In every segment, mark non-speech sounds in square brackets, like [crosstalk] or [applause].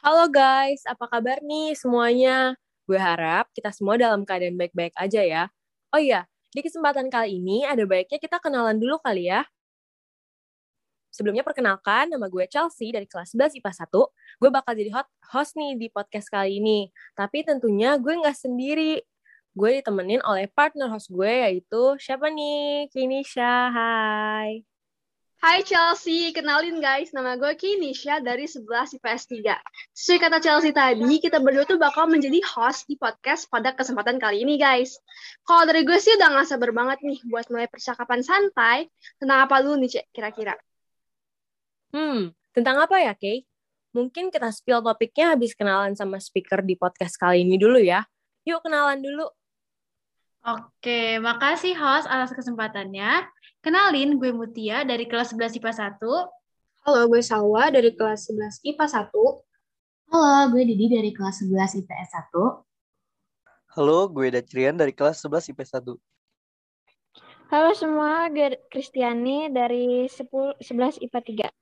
Halo guys, apa kabar nih semuanya? Gue harap kita semua dalam keadaan baik-baik aja ya. Oh iya, di kesempatan kali ini ada baiknya kita kenalan dulu kali ya. Sebelumnya perkenalkan, nama gue Chelsea dari kelas 11 IPA 1. Gue bakal jadi host nih di podcast kali ini. Tapi tentunya gue nggak sendiri. Gue ditemenin oleh partner host gue yaitu siapa nih? Kinisha, hai. Hai Chelsea, kenalin guys, nama gue Kinisha dari 11 IPS 3. Sesuai kata Chelsea tadi, kita berdua tuh bakal menjadi host di podcast pada kesempatan kali ini guys. Kalau dari gue sih udah gak sabar banget nih buat mulai percakapan santai. Tentang apa dulu nih Cek, kira-kira? Hmm, tentang apa ya Kay? Mungkin kita spill topiknya habis kenalan sama speaker di podcast kali ini dulu ya. Yuk kenalan dulu. Oke, makasih host atas kesempatannya. Kenalin, gue Mutia dari kelas 11 IPA 1. Halo, gue Salwa dari kelas 11 IPA 1. Halo, gue Didi dari kelas 11 IPS 1. Halo, gue Dacrian dari kelas 11 IPS 1. Halo semua, gue Kristiani dari 10, 11 IPA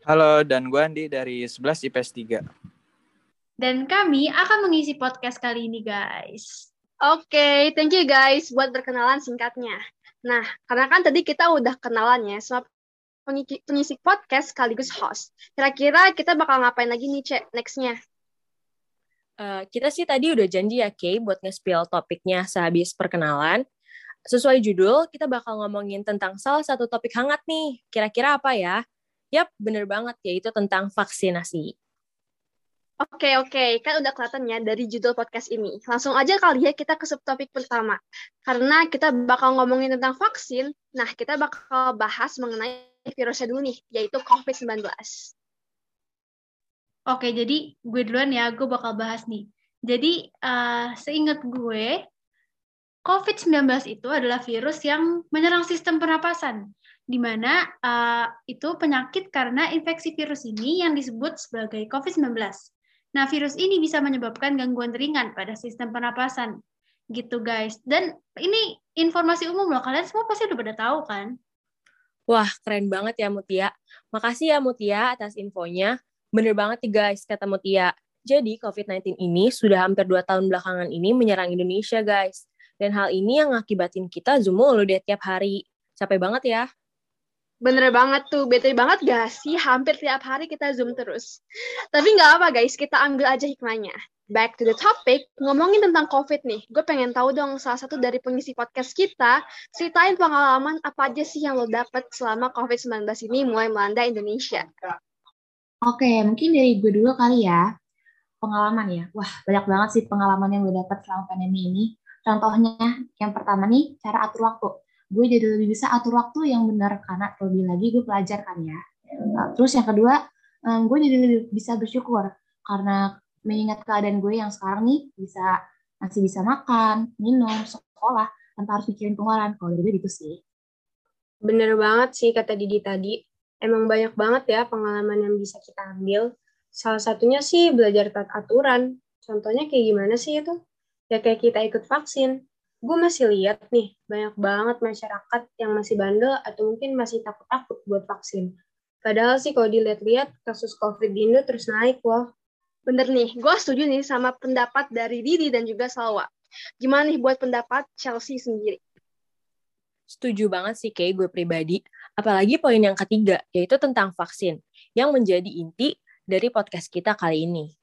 3. Halo, dan gue Andi dari 11 IPS 3. Dan kami akan mengisi podcast kali ini, guys. Oke, okay, thank you guys buat perkenalan singkatnya. Nah, karena kan tadi kita udah kenalan ya sama pengisi podcast sekaligus host. Kira-kira kita bakal ngapain lagi nih, Cek, next-nya? Uh, kita sih tadi udah janji ya, Kay, buat nge-spill topiknya sehabis perkenalan. Sesuai judul, kita bakal ngomongin tentang salah satu topik hangat nih. Kira-kira apa ya? Yap, bener banget, yaitu tentang vaksinasi. Oke, oke. Kan udah kelihatan ya dari judul podcast ini. Langsung aja kali ya kita ke subtopik pertama. Karena kita bakal ngomongin tentang vaksin, nah kita bakal bahas mengenai virusnya dulu nih, yaitu COVID-19. Oke, jadi gue duluan ya, gue bakal bahas nih. Jadi, uh, seingat gue, COVID-19 itu adalah virus yang menyerang sistem pernapasan, di mana uh, itu penyakit karena infeksi virus ini yang disebut sebagai COVID-19. Nah, virus ini bisa menyebabkan gangguan ringan pada sistem pernapasan. Gitu, guys. Dan ini informasi umum loh. Kalian semua pasti udah pada tahu kan? Wah, keren banget ya Mutia. Makasih ya Mutia atas infonya. Bener banget nih guys, kata Mutia. Jadi COVID-19 ini sudah hampir dua tahun belakangan ini menyerang Indonesia guys. Dan hal ini yang ngakibatin kita zoom mulu deh tiap hari. Capek banget ya. Bener banget tuh, bete banget gak sih? Hampir tiap hari kita Zoom terus. Tapi nggak apa guys, kita ambil aja hikmahnya. Back to the topic, ngomongin tentang COVID nih. Gue pengen tahu dong salah satu dari pengisi podcast kita, ceritain pengalaman apa aja sih yang lo dapet selama COVID-19 ini mulai melanda Indonesia. Oke, mungkin dari gue dulu kali ya. Pengalaman ya. Wah, banyak banget sih pengalaman yang gue dapet selama pandemi ini. Contohnya, yang pertama nih, cara atur waktu gue jadi lebih bisa atur waktu yang benar karena terlebih lagi gue pelajar kan ya. Nah, terus yang kedua, um, gue jadi lebih bisa bersyukur karena mengingat keadaan gue yang sekarang nih bisa masih bisa makan, minum, sekolah tanpa harus mikirin pengeluaran. Kalau dari gue gitu sih. Bener banget sih kata Didi tadi. Emang banyak banget ya pengalaman yang bisa kita ambil. Salah satunya sih belajar taat aturan. Contohnya kayak gimana sih itu? Ya kayak kita ikut vaksin gue masih lihat nih banyak banget masyarakat yang masih bandel atau mungkin masih takut-takut buat vaksin. Padahal sih kalau dilihat-lihat kasus COVID di Indo terus naik loh. Bener nih, gue setuju nih sama pendapat dari Didi dan juga Salwa. Gimana nih buat pendapat Chelsea sendiri? Setuju banget sih kayak gue pribadi. Apalagi poin yang ketiga, yaitu tentang vaksin, yang menjadi inti dari podcast kita kali ini.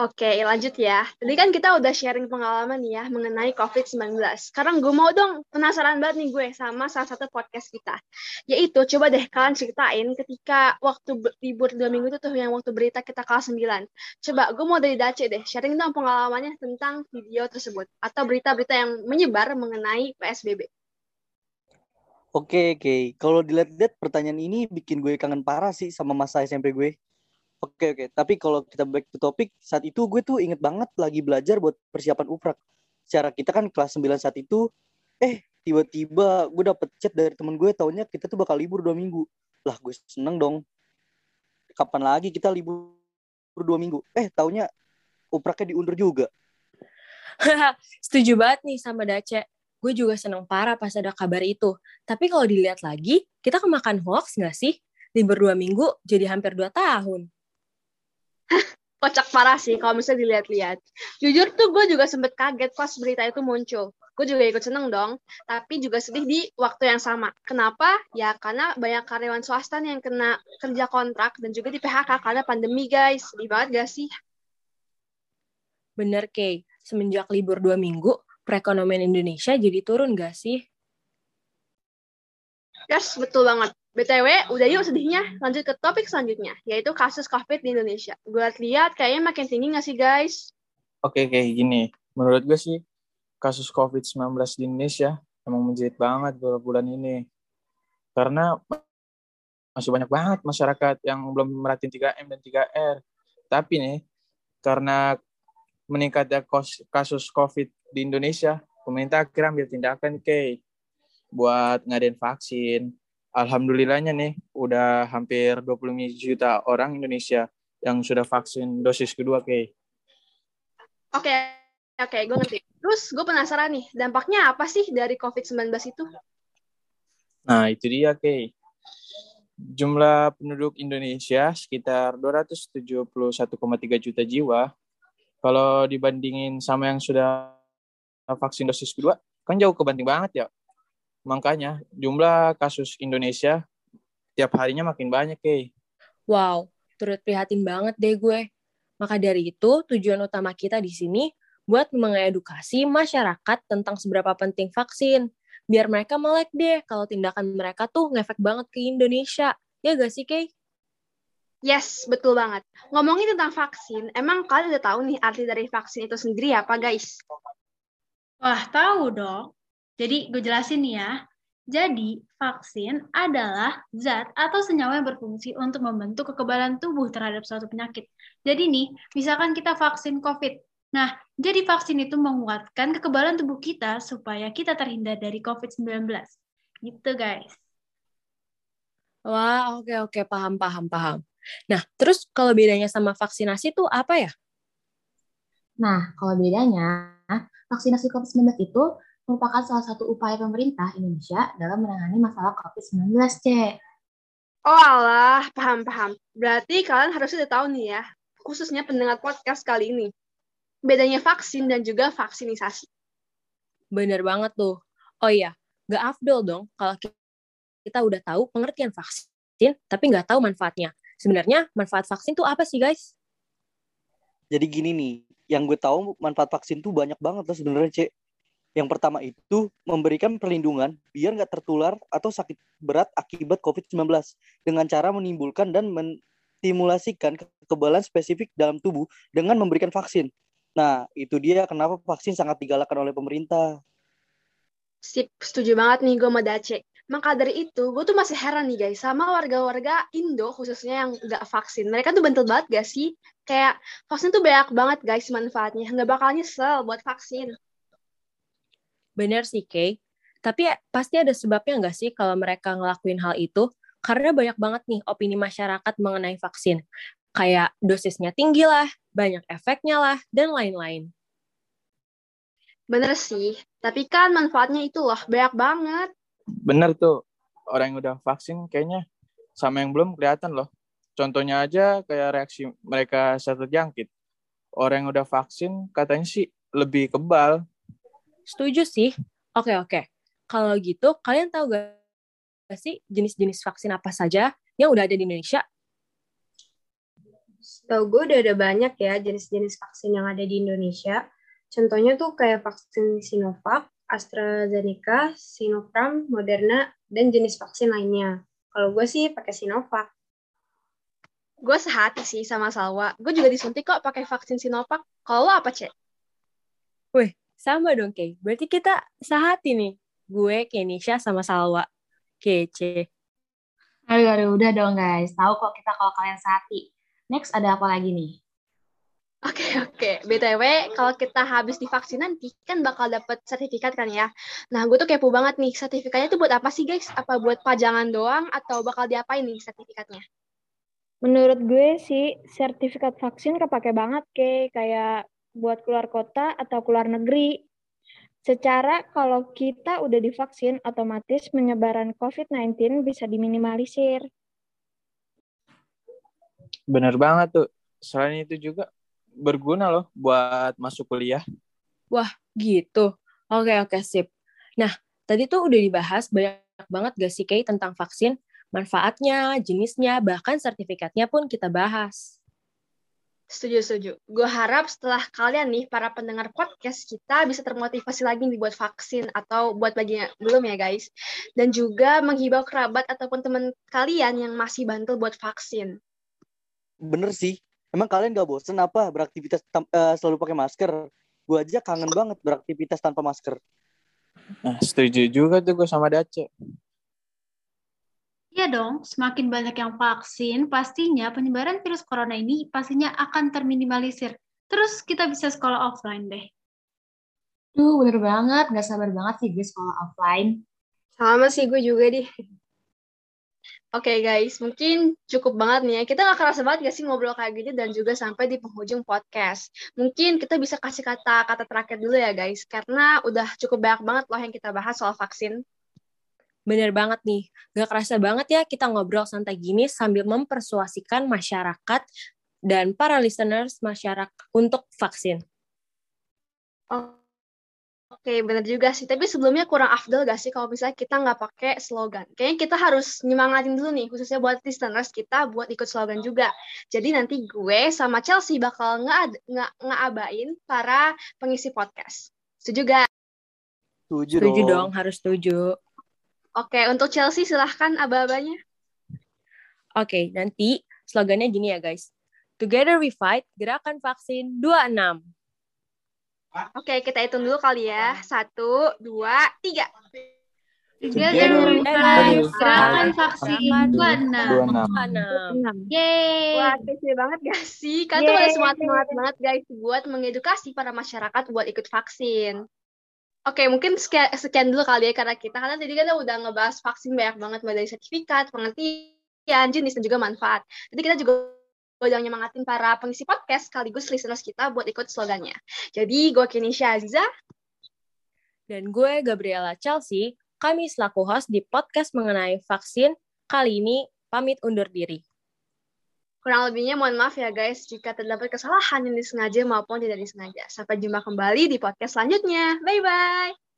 Oke, lanjut ya. Tadi kan kita udah sharing pengalaman ya mengenai COVID-19. Sekarang gue mau dong, penasaran banget nih gue sama salah satu podcast kita. Yaitu, coba deh kalian ceritain ketika waktu libur dua minggu itu tuh yang waktu berita kita kelas 9. Coba, gue mau dari Dace deh, sharing dong pengalamannya tentang video tersebut. Atau berita-berita yang menyebar mengenai PSBB. Oke, oke. Kalau dilihat-lihat pertanyaan ini bikin gue kangen parah sih sama masa SMP gue. Oke oke, tapi kalau kita back to topik, saat itu gue tuh inget banget lagi belajar buat persiapan uprak. Secara kita kan kelas 9 saat itu, eh tiba-tiba gue dapet chat dari temen gue, taunya kita tuh bakal libur dua minggu. Lah gue seneng dong. Kapan lagi kita libur dua minggu? Eh taunya upraknya diundur juga. [laughs] Setuju banget nih sama Dace. Gue juga seneng parah pas ada kabar itu. Tapi kalau dilihat lagi, kita kemakan hoax nggak sih? Libur dua minggu jadi hampir dua tahun. [laughs] Kocak parah sih kalau misalnya dilihat-lihat. Jujur tuh gue juga sempet kaget pas berita itu muncul. Gue juga ikut seneng dong, tapi juga sedih di waktu yang sama. Kenapa? Ya karena banyak karyawan swasta yang kena kerja kontrak dan juga di PHK karena pandemi guys. Sedih banget gak sih? Bener, Kay. Semenjak libur dua minggu, perekonomian Indonesia jadi turun gak sih? Yes, betul banget. BTW, udah yuk sedihnya. Lanjut ke topik selanjutnya, yaitu kasus COVID di Indonesia. Gue lihat kayaknya makin tinggi nggak sih, guys? Oke, kayak gini. Menurut gue sih, kasus COVID-19 di Indonesia emang menjadi banget beberapa bulan ini. Karena masih banyak banget masyarakat yang belum merhatiin 3M dan 3R. Tapi nih, karena meningkatnya kasus COVID di Indonesia, pemerintah akhirnya ambil tindakan, kayak buat ngadain vaksin, alhamdulillahnya nih udah hampir 25 juta orang Indonesia yang sudah vaksin dosis kedua, Kay. Oke, oke, gue ngerti. Terus gue penasaran nih, dampaknya apa sih dari COVID-19 itu? Nah, itu dia, Kay. Jumlah penduduk Indonesia sekitar 271,3 juta jiwa. Kalau dibandingin sama yang sudah vaksin dosis kedua, kan jauh kebanting banget ya. Makanya jumlah kasus Indonesia tiap harinya makin banyak, Kay. Wow, turut prihatin banget deh gue. Maka dari itu, tujuan utama kita di sini buat mengedukasi masyarakat tentang seberapa penting vaksin. Biar mereka melek deh kalau tindakan mereka tuh ngefek banget ke Indonesia. Ya gak sih, Kay? Yes, betul banget. Ngomongin tentang vaksin, emang kalian udah tahu nih arti dari vaksin itu sendiri apa, guys? Wah, tahu dong. Jadi gue jelasin nih ya. Jadi, vaksin adalah zat atau senyawa yang berfungsi untuk membentuk kekebalan tubuh terhadap suatu penyakit. Jadi nih, misalkan kita vaksin COVID. Nah, jadi vaksin itu menguatkan kekebalan tubuh kita supaya kita terhindar dari COVID-19. Gitu, guys. Wah, oke oke, paham paham paham. Nah, terus kalau bedanya sama vaksinasi itu apa ya? Nah, kalau bedanya, vaksinasi COVID-19 itu merupakan salah satu upaya pemerintah Indonesia dalam menangani masalah COVID-19, Cek. Oh alah, paham-paham. Berarti kalian harus udah tahu nih ya, khususnya pendengar podcast kali ini. Bedanya vaksin dan juga vaksinisasi. Bener banget tuh. Oh iya, gak afdol dong kalau kita udah tahu pengertian vaksin, tapi nggak tahu manfaatnya. Sebenarnya manfaat vaksin tuh apa sih, guys? Jadi gini nih, yang gue tahu manfaat vaksin tuh banyak banget loh sebenarnya, Cek. Yang pertama itu memberikan perlindungan biar nggak tertular atau sakit berat akibat COVID-19 dengan cara menimbulkan dan menstimulasikan kekebalan spesifik dalam tubuh dengan memberikan vaksin. Nah, itu dia kenapa vaksin sangat digalakkan oleh pemerintah. Sip, setuju banget nih gue sama Dace. Maka dari itu, gue tuh masih heran nih guys, sama warga-warga Indo khususnya yang nggak vaksin. Mereka tuh bentul banget gak sih? Kayak vaksin tuh banyak banget guys manfaatnya. Nggak bakal nyesel buat vaksin. Bener sih, Kay. Tapi pasti ada sebabnya nggak sih kalau mereka ngelakuin hal itu? Karena banyak banget nih opini masyarakat mengenai vaksin. Kayak dosisnya tinggi lah, banyak efeknya lah, dan lain-lain. Bener sih, tapi kan manfaatnya itu loh, banyak banget. Bener tuh, orang yang udah vaksin kayaknya sama yang belum kelihatan loh. Contohnya aja kayak reaksi mereka saat terjangkit. Orang yang udah vaksin katanya sih lebih kebal. Setuju sih. Oke, oke. Kalau gitu, kalian tahu gak sih jenis-jenis vaksin apa saja yang udah ada di Indonesia? Tahu gue udah ada banyak ya jenis-jenis vaksin yang ada di Indonesia. Contohnya tuh kayak vaksin Sinovac, AstraZeneca, Sinopharm, Moderna, dan jenis vaksin lainnya. Kalau gue sih pakai Sinovac. Gue sehati sih sama Salwa. Gue juga disuntik kok pakai vaksin Sinovac. Kalau lo apa, Cek? Wih, sama dong, Kay. Berarti kita sehati nih. Gue, Kenisha, sama Salwa. Kece. Aduh, aduh, udah dong guys. Tahu kok kita kalau kalian sehati. Next, ada apa lagi nih? Oke, oke. BTW, kalau kita habis divaksin nanti, kan bakal dapat sertifikat kan ya. Nah, gue tuh kepo banget nih, sertifikatnya tuh buat apa sih guys? Apa buat pajangan doang, atau bakal diapain nih sertifikatnya? Menurut gue sih, sertifikat vaksin kepake banget, kayak kayak buat keluar kota atau keluar negeri. Secara kalau kita udah divaksin, otomatis penyebaran COVID-19 bisa diminimalisir. Bener banget tuh. selain itu juga berguna loh buat masuk kuliah. Wah, gitu. Oke, oke, sip. Nah, tadi tuh udah dibahas banyak banget gak sih, Kay, tentang vaksin? Manfaatnya, jenisnya, bahkan sertifikatnya pun kita bahas. Setuju, setuju. Gue harap setelah kalian nih, para pendengar podcast kita bisa termotivasi lagi nih buat vaksin atau buat bagi yang belum ya guys. Dan juga menghibau kerabat ataupun teman kalian yang masih bantu buat vaksin. Bener sih. Emang kalian gak bosen apa beraktivitas uh, selalu pakai masker? Gue aja kangen banget beraktivitas tanpa masker. Nah, setuju juga tuh gue sama Dace. Iya dong, semakin banyak yang vaksin, pastinya penyebaran virus corona ini pastinya akan terminimalisir. Terus kita bisa sekolah offline deh. Tuh, bener banget. Gak sabar banget sih gue sekolah offline. Sama sih gue juga deh. Oke okay, guys, mungkin cukup banget nih ya. Kita gak kerasa banget gak sih ngobrol kayak gini dan juga sampai di penghujung podcast. Mungkin kita bisa kasih kata-kata terakhir dulu ya guys, karena udah cukup banyak banget loh yang kita bahas soal vaksin. Bener banget nih, gak kerasa banget ya kita ngobrol santai gini sambil mempersuasikan masyarakat dan para listeners masyarakat untuk vaksin. Oh, Oke, okay, bener juga sih. Tapi sebelumnya kurang afdol gak sih kalau misalnya kita nggak pakai slogan? Kayaknya kita harus nyemangatin dulu nih, khususnya buat listeners kita buat ikut slogan juga. Jadi nanti gue sama Chelsea bakal nge-abain para pengisi podcast. Setuju gak? Setuju, setuju dong. dong, harus setuju. Oke, untuk Chelsea silahkan aba-abanya. Oke, nanti slogannya gini ya guys. Together we fight, gerakan vaksin 26. Oke, kita hitung dulu kali ya. Satu, dua, tiga. Together we fight, gerakan vaksin 26. Yeay. Wah, kece banget gak sih? Kalian tuh pada semangat-semangat banget guys buat mengedukasi para masyarakat buat ikut vaksin. Oke, mungkin sekian, sekian dulu kali ya karena kita karena tadi kan udah ngebahas vaksin banyak banget mulai dari sertifikat, pengertian, jenis dan juga manfaat. Jadi kita juga udah nyemangatin para pengisi podcast sekaligus listeners kita buat ikut slogannya. Jadi gue Kenisha Aziza dan gue Gabriela Chelsea. Kami selaku host di podcast mengenai vaksin kali ini pamit undur diri. Kurang lebihnya mohon maaf ya guys jika terdapat kesalahan yang disengaja maupun tidak disengaja. Sampai jumpa kembali di podcast selanjutnya. Bye-bye.